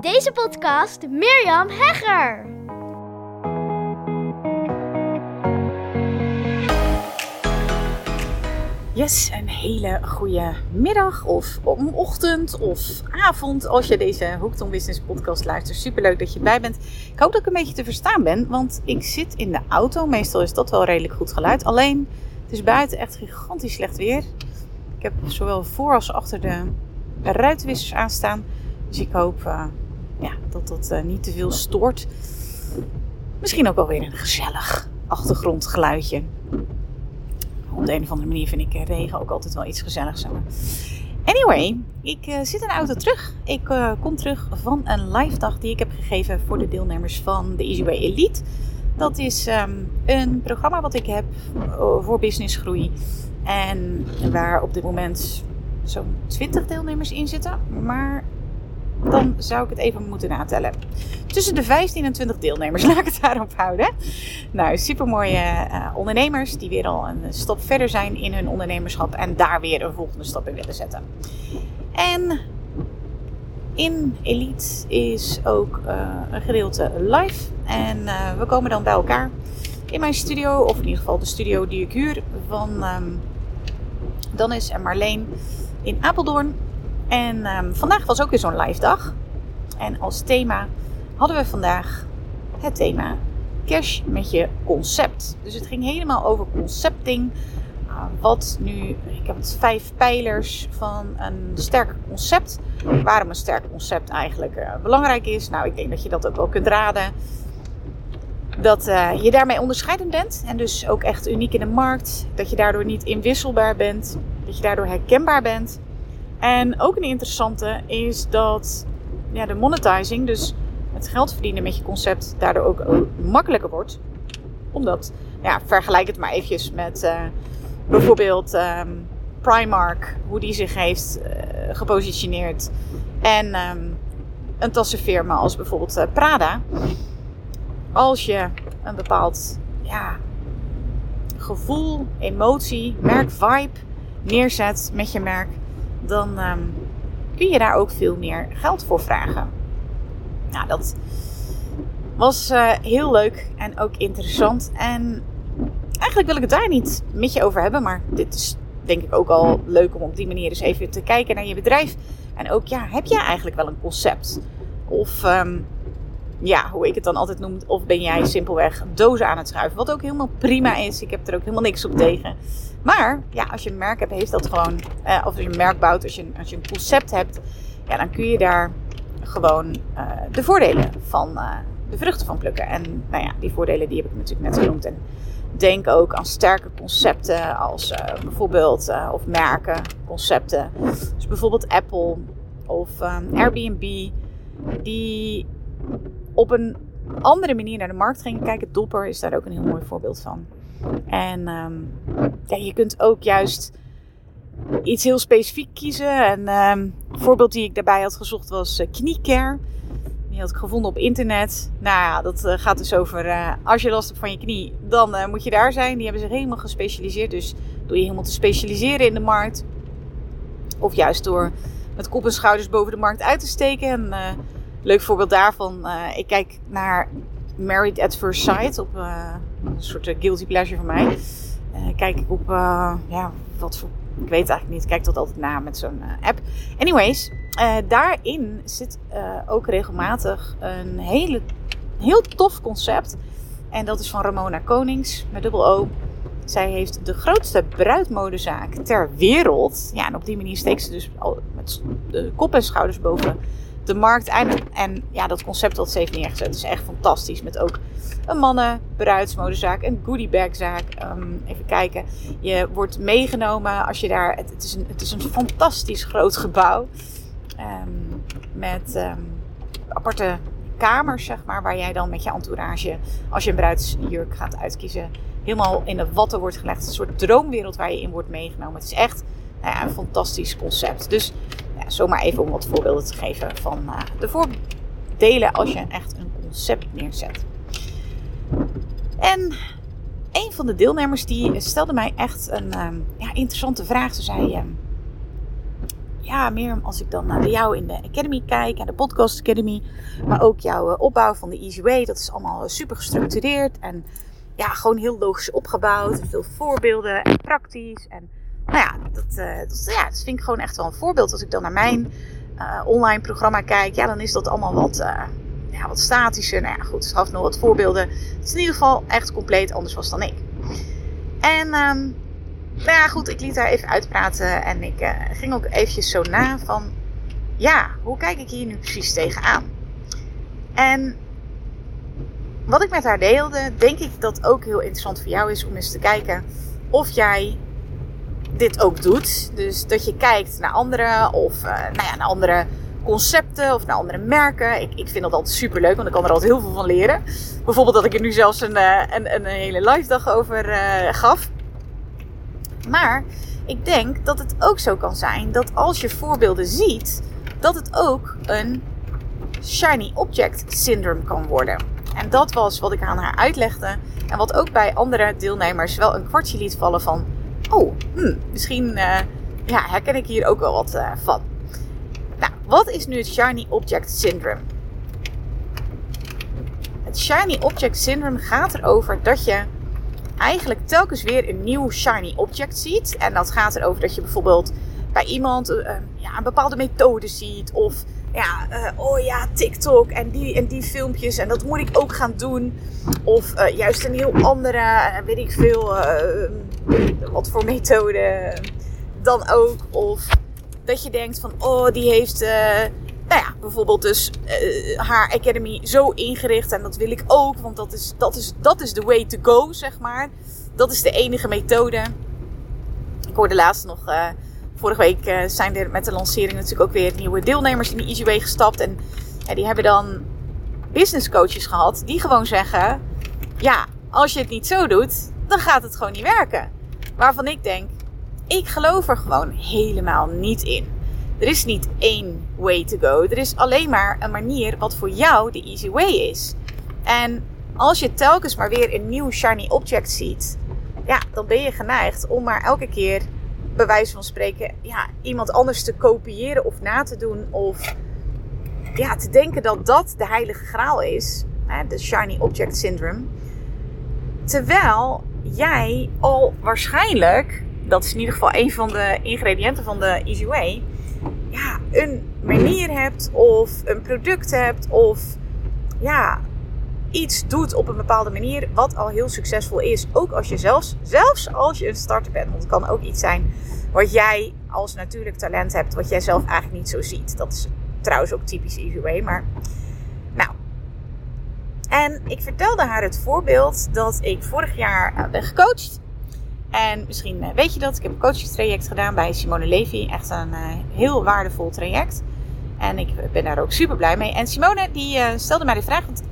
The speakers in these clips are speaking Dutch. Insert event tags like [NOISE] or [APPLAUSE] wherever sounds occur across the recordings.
Deze podcast Mirjam Hegger. Yes, een hele goede middag of ochtend of avond als je deze Hooked on Business podcast luistert. Superleuk dat je bij bent. Ik hoop dat ik een beetje te verstaan ben, want ik zit in de auto. Meestal is dat wel redelijk goed geluid. Alleen, het is buiten echt gigantisch slecht weer. Ik heb zowel voor als achter de ruitwissers aanstaan. Dus ik hoop uh, ja, dat dat uh, niet te veel stoort. Misschien ook wel weer een gezellig achtergrondgeluidje. Op de een of andere manier vind ik regen ook altijd wel iets gezelligs. Anyway, ik uh, zit in de auto terug. Ik kom terug van een live dag die ik heb gegeven voor de deelnemers van de Easy Way Elite. Dat is um, een programma wat ik heb voor businessgroei. En waar op dit moment zo'n 20 deelnemers in zitten. Maar dan zou ik het even moeten natellen. Tussen de 15 en 20 deelnemers, [LAUGHS] laat ik het daarop houden. Nou, supermooie uh, ondernemers die weer al een stap verder zijn in hun ondernemerschap en daar weer een volgende stap in willen zetten. En in Elite is ook uh, een gedeelte live. En uh, we komen dan bij elkaar in mijn studio, of in ieder geval de studio die ik huur van um, Danis en Marleen in Apeldoorn. En um, vandaag was ook weer zo'n live dag. En als thema hadden we vandaag het thema cash met je concept. Dus het ging helemaal over concepting. Uh, wat nu, ik heb het vijf pijlers van een sterk concept. Waarom een sterk concept eigenlijk uh, belangrijk is. Nou, ik denk dat je dat ook wel kunt raden. Dat uh, je daarmee onderscheidend bent en dus ook echt uniek in de markt. Dat je daardoor niet inwisselbaar bent. Dat je daardoor herkenbaar bent. En ook een interessante is dat ja, de monetizing, dus het geld verdienen met je concept, daardoor ook makkelijker wordt. Omdat, ja, vergelijk het maar eventjes met uh, bijvoorbeeld um, Primark, hoe die zich heeft uh, gepositioneerd. En um, een tassenfirma als bijvoorbeeld uh, Prada. Als je een bepaald ja, gevoel, emotie, merk, vibe neerzet met je merk, dan um, kun je daar ook veel meer geld voor vragen. Nou, dat was uh, heel leuk en ook interessant. En eigenlijk wil ik het daar niet met je over hebben, maar dit is denk ik ook al leuk om op die manier eens even te kijken naar je bedrijf. En ook, ja, heb jij eigenlijk wel een concept? Of um, ja, hoe ik het dan altijd noem, of ben jij simpelweg dozen aan het schuiven. Wat ook helemaal prima is. Ik heb er ook helemaal niks op tegen. Maar ja, als je een merk hebt, heeft dat gewoon. Uh, of als je een merk bouwt, als je, als je een concept hebt, ja, dan kun je daar gewoon uh, de voordelen van, uh, de vruchten van plukken. En nou ja, die voordelen die heb ik natuurlijk net genoemd. En denk ook aan sterke concepten als bijvoorbeeld, of merken, concepten. Dus bijvoorbeeld Apple of um, Airbnb. Die op een andere manier naar de markt gingen kijken. Dopper is daar ook een heel mooi voorbeeld van. En um, ja, je kunt ook juist iets heel specifiek kiezen. En um, een voorbeeld die ik daarbij had gezocht was uh, kniecare. Die had ik gevonden op internet. Nou ja, dat uh, gaat dus over uh, als je last hebt van je knie, dan moet je daar zijn. Die hebben zich helemaal gespecialiseerd. Dus door je helemaal te specialiseren in de markt. Of juist door met kop en schouders boven de markt uit te steken. En leuk voorbeeld daarvan. Uh, ik kijk naar Married at First Sight op uh, een soort guilty pleasure van mij. Kijk ik op, ja, wat voor. Ik weet eigenlijk niet. Ik kijk dat altijd na met zo'n app. Anyways, daarin zit ook regelmatig een hele, heel tof concept. En dat is van Ramona Konings met dubbel O. Zij heeft de grootste bruidmodezaak ter wereld. Ja, en op die manier steekt ze dus al met de kop en schouders boven de markt. En, en ja, dat concept dat ze heeft neergezet is echt fantastisch. Met ook een mannen bruidsmodezaak, een goodiebagzaak. Um, even kijken. Je wordt meegenomen als je daar... Het, is, een, het is een fantastisch groot gebouw. Um, met um, aparte kamers, zeg maar. Waar jij dan met je entourage, als je een bruidsjurk gaat uitkiezen... helemaal in de watten wordt gelegd. Een soort droomwereld waar je in wordt meegenomen. Het is echt nou ja, een fantastisch concept. Dus ja, zomaar even om wat voorbeelden te geven van uh, de voordelen als je echt een concept neerzet. En een van de deelnemers die stelde mij echt een um, ja, interessante vraag. Ze zei: uh, ja, meer als ik dan naar jou in de Academy kijk, naar de Podcast Academy, maar ook jouw eh, opbouw van de Easy Way, dat is allemaal eh, super gestructureerd en ja, gewoon heel logisch opgebouwd. Veel voorbeelden en praktisch. En nou ja dat, uh, dat, ja, dat vind ik gewoon echt wel een voorbeeld. Als ik dan naar mijn uh, online programma kijk, ja, dan is dat allemaal wat, uh, ja, wat statischer. Nou ja, goed, ze gaf nog wat voorbeelden. Het is in ieder geval echt compleet anders was dan ik. En um, nou ja, goed, ik liet haar even uitpraten en ik ging ook eventjes zo na van, ja, hoe kijk ik hier nu precies tegenaan? En wat ik met haar deelde, denk ik dat ook heel interessant voor jou is om eens te kijken of jij dit ook doet. Dus dat je kijkt naar anderen of uh, nou ja, naar andere concepten of naar andere merken. Ik, ik vind dat altijd super leuk, want ik kan er altijd heel veel van leren. Bijvoorbeeld dat ik er nu zelfs een, uh, een, een hele live dag over uh, gaf. Maar ik denk dat het ook zo kan zijn dat als je voorbeelden ziet, dat het ook een shiny object syndrome kan worden. En dat was wat ik aan haar uitlegde. En wat ook bij andere deelnemers wel een kwartje liet vallen van... Oh, hmm, misschien uh, ja, herken ik hier ook wel wat uh, van. Nou, wat is nu het Shiny Object Syndrome? Het Shiny Object Syndrome gaat erover dat je eigenlijk telkens weer een nieuw shiny object ziet. En dat gaat erover dat je bijvoorbeeld bij iemand uh, ja, een bepaalde methode ziet. Of ja, uh, oh ja, TikTok en die en die filmpjes en dat moet ik ook gaan doen. Of uh, juist een heel andere, weet ik veel, wat voor methode dan ook. Of dat je denkt van, oh, die heeft, nou ja, bijvoorbeeld dus haar academy zo ingericht en dat wil ik ook, want dat is, dat is, dat is the way to go, zeg maar. Dat is de enige methode. Ik hoorde laatst nog vorige week uh, zijn er met de lancering natuurlijk ook weer nieuwe deelnemers in de Easy Way gestapt. En ja, die hebben dan business coaches gehad die gewoon zeggen: Ja, als je het niet zo doet, dan gaat het gewoon niet werken. Waarvan ik denk: Ik geloof er gewoon helemaal niet in. Er is niet één way to go. Er is alleen maar een manier wat voor jou de easy way is. En als je telkens maar weer een nieuw shiny object ziet, ja, dan ben je geneigd om maar elke keer bij wijze van spreken ja, iemand anders te kopiëren of na te doen. Of ja, te denken dat dat de heilige graal is. Hè, de shiny object syndrome. Terwijl jij al waarschijnlijk, dat is in ieder geval een van de ingrediënten van de Easy Way, ja, een manier hebt of een product hebt of ja, iets doet op een bepaalde manier wat al heel succesvol is. Ook als je zelfs, zelfs als je een starter bent. Want het kan ook iets zijn wat jij als natuurlijk talent hebt, wat jij zelf eigenlijk niet zo ziet. Dat is trouwens ook typisch Easy maar nou. En ik vertelde haar het voorbeeld dat ik vorig jaar eh, ben gecoacht. En misschien eh, weet je dat, ik heb een coachingstraject gedaan bij Simone Levy. Echt een uh, heel waardevol traject. En ik ben daar ook super blij mee. En Simone die stelde mij de vraag, want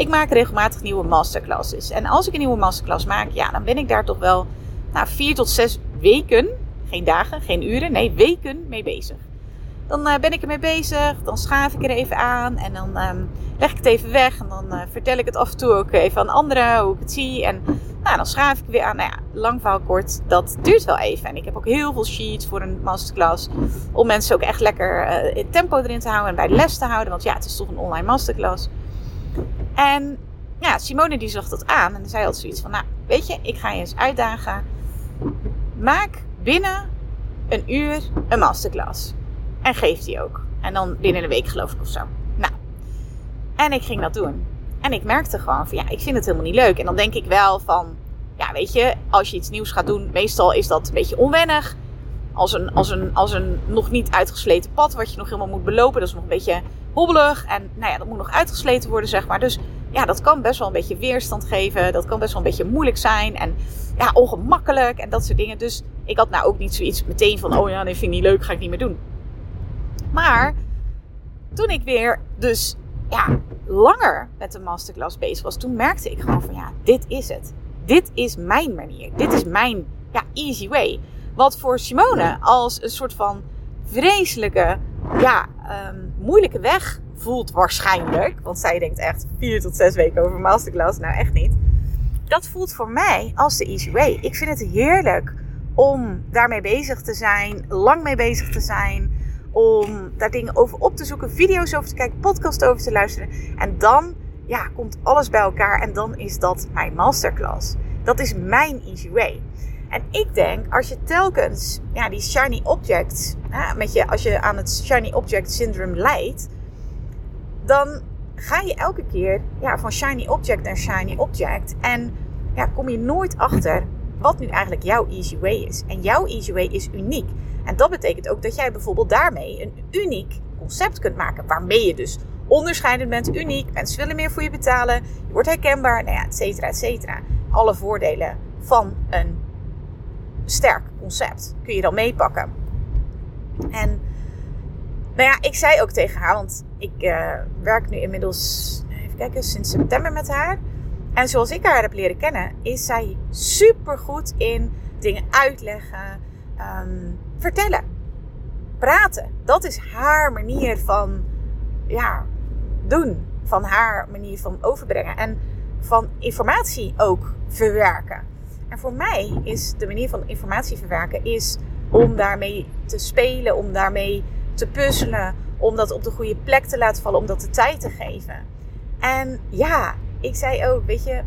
ik maak regelmatig nieuwe masterclasses. En als ik een nieuwe masterclass maak, ja, dan ben ik daar toch wel nou, vier tot zes weken, geen dagen, geen uren, nee, weken mee bezig. Dan uh, ben ik ermee bezig, dan schaaf ik er even aan en dan um, leg ik het even weg. En dan uh, vertel ik het af en toe ook even aan anderen hoe ik het zie. En nou, dan schaaf ik weer aan. Nou ja, lang verhaal kort, dat duurt wel even. En ik heb ook heel veel sheets voor een masterclass. Om mensen ook echt lekker uh, tempo erin te houden en bij de les te houden. Want ja, het is toch een online masterclass. En ja, Simone die zag dat aan en zei altijd zoiets van, nou, weet je, ik ga je eens uitdagen. Maak binnen een uur een masterclass. En geef die ook. En dan binnen een week geloof ik of zo. Nou, en ik ging dat doen. En ik merkte gewoon van, ja, ik vind het helemaal niet leuk. En dan denk ik wel van, ja, weet je, als je iets nieuws gaat doen, meestal is dat een beetje onwennig. Als een, als een, als een nog niet uitgesleten pad, wat je nog helemaal moet belopen, dat is nog een beetje hobbelig. En nou ja, dat moet nog uitgesleten worden, zeg maar. Dus ja, dat kan best wel een beetje weerstand geven. Dat kan best wel een beetje moeilijk zijn. En ja, ongemakkelijk en dat soort dingen. Dus ik had nou ook niet zoiets meteen van, oh ja, nee, vind ik niet leuk, ga ik niet meer doen. Maar toen ik weer dus ja, langer met de masterclass bezig was, toen merkte ik gewoon van ja, dit is het. Dit is mijn manier. Dit is mijn ja, easy way. Wat voor Simone als een soort van vreselijke, ja, um, moeilijke weg voelt waarschijnlijk. Want zij denkt echt vier tot zes weken over masterclass. Nou, echt niet. Dat voelt voor mij als de easy way. Ik vind het heerlijk om daarmee bezig te zijn, lang mee bezig te zijn. om daar dingen over op te zoeken, video's over te kijken, podcasts over te luisteren. En dan ja, komt alles bij elkaar en dan is dat mijn masterclass. Dat is mijn easy way. En ik denk, als je telkens ja, die shiny object, met je, als je aan het shiny object syndrome leidt, dan ga je elke keer ja, van shiny object naar shiny object. En ja, kom je nooit achter wat nu eigenlijk jouw easy way is. En jouw easy way is uniek. En dat betekent ook dat jij bijvoorbeeld daarmee een uniek concept kunt maken. Waarmee je dus onderscheidend bent, uniek. Mensen willen meer voor je betalen. Je wordt herkenbaar, nou ja, et cetera, et cetera. Alle voordelen van een sterk concept kun je dan meepakken. En nou ja, ik zei ook tegen haar, want ik uh, werk nu inmiddels, even kijken, sinds september met haar. En zoals ik haar heb leren kennen, is zij super goed in dingen uitleggen, um, vertellen, praten. Dat is haar manier van ja, doen, van haar manier van overbrengen en van informatie ook verwerken. En voor mij is de manier van informatie verwerken is om daarmee te spelen, om daarmee te puzzelen, om dat op de goede plek te laten vallen, om dat de tijd te geven. En ja, ik zei ook, weet je,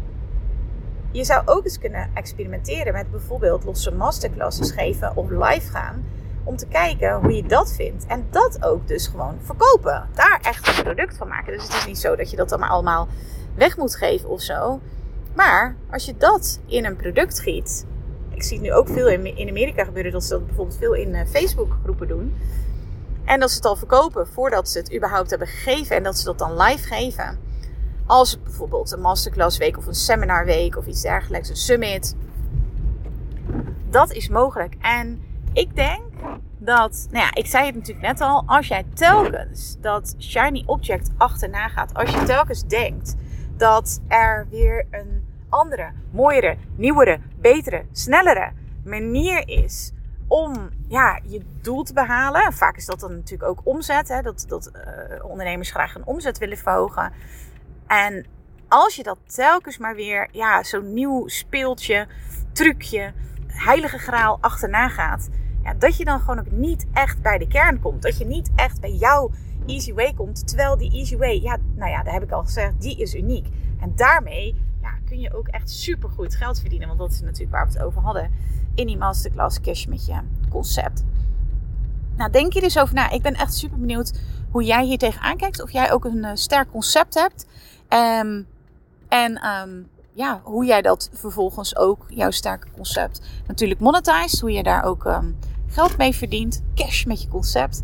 je zou ook eens kunnen experimenteren met bijvoorbeeld losse masterclasses geven of live gaan. Om te kijken hoe je dat vindt. En dat ook dus gewoon verkopen. Daar echt een product van maken. Dus het is niet zo dat je dat dan maar allemaal weg moet geven of zo. Maar als je dat in een product giet. Ik zie het nu ook veel in, Amerika gebeuren dat ze dat bijvoorbeeld veel in uh, Facebook groepen doen. En dat ze het al verkopen voordat ze het überhaupt hebben gegeven. En dat ze dat dan live geven. Als het bijvoorbeeld een masterclass week of een seminarweek of iets dergelijks, een summit. Dat is mogelijk. En ik denk dat, nou ja, ik zei het natuurlijk net al, als jij telkens dat shiny object achterna gaat, als je telkens denkt dat er weer een andere, mooiere, nieuwere, betere, snellere manier is om ja, je doel te behalen. Vaak is dat dan natuurlijk ook omzet, hè, dat, dat uh, ondernemers graag hun omzet willen verhogen. En als je dat telkens maar weer, ja, zo'n nieuw speeltje, trucje, heilige graal achterna gaat, ja, dat je dan gewoon ook niet echt bij de kern komt. Dat je niet echt bij jouw easy way komt. Terwijl die easy way, ja, nou ja, daar heb ik al gezegd, die is uniek. En daarmee kun je ook echt super goed geld verdienen. Want dat is natuurlijk waar we het over hadden in die masterclass Cash met je concept. Nou, denk je dus over na. Ik ben echt super benieuwd hoe jij hier tegenaan kijkt. Of jij ook een uh, sterk concept hebt. Um, en um, ja, hoe jij dat vervolgens ook, jouw sterke concept, natuurlijk monetized. Hoe je daar ook um, geld mee verdient. Cash met je concept.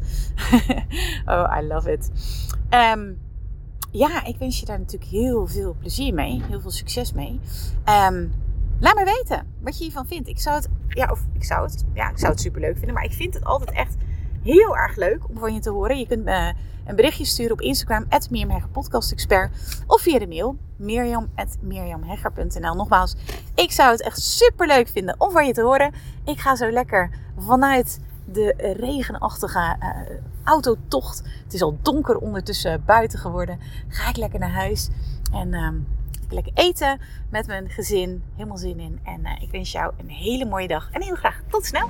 [LAUGHS] oh, I love it. Um, ja, ik wens je daar natuurlijk heel veel plezier mee. Heel veel succes mee. Um, laat me weten wat je hiervan vindt. Ik zou het, ja, of ik zou het, ja, ik zou het super leuk vinden. Maar ik vind het altijd echt heel erg leuk om van je te horen. Je kunt me een berichtje sturen op Instagram, @mirjamhegger Of via de mail, mirjam.mirjamhegger.nl. Nogmaals, ik zou het echt super leuk vinden om van je te horen. Ik ga zo lekker vanuit de regenachtige uh, autotocht. Het is al donker ondertussen buiten geworden. Ga ik lekker naar huis en uh, lekker eten met mijn gezin. Helemaal zin in. En uh, ik wens jou een hele mooie dag en heel graag tot snel.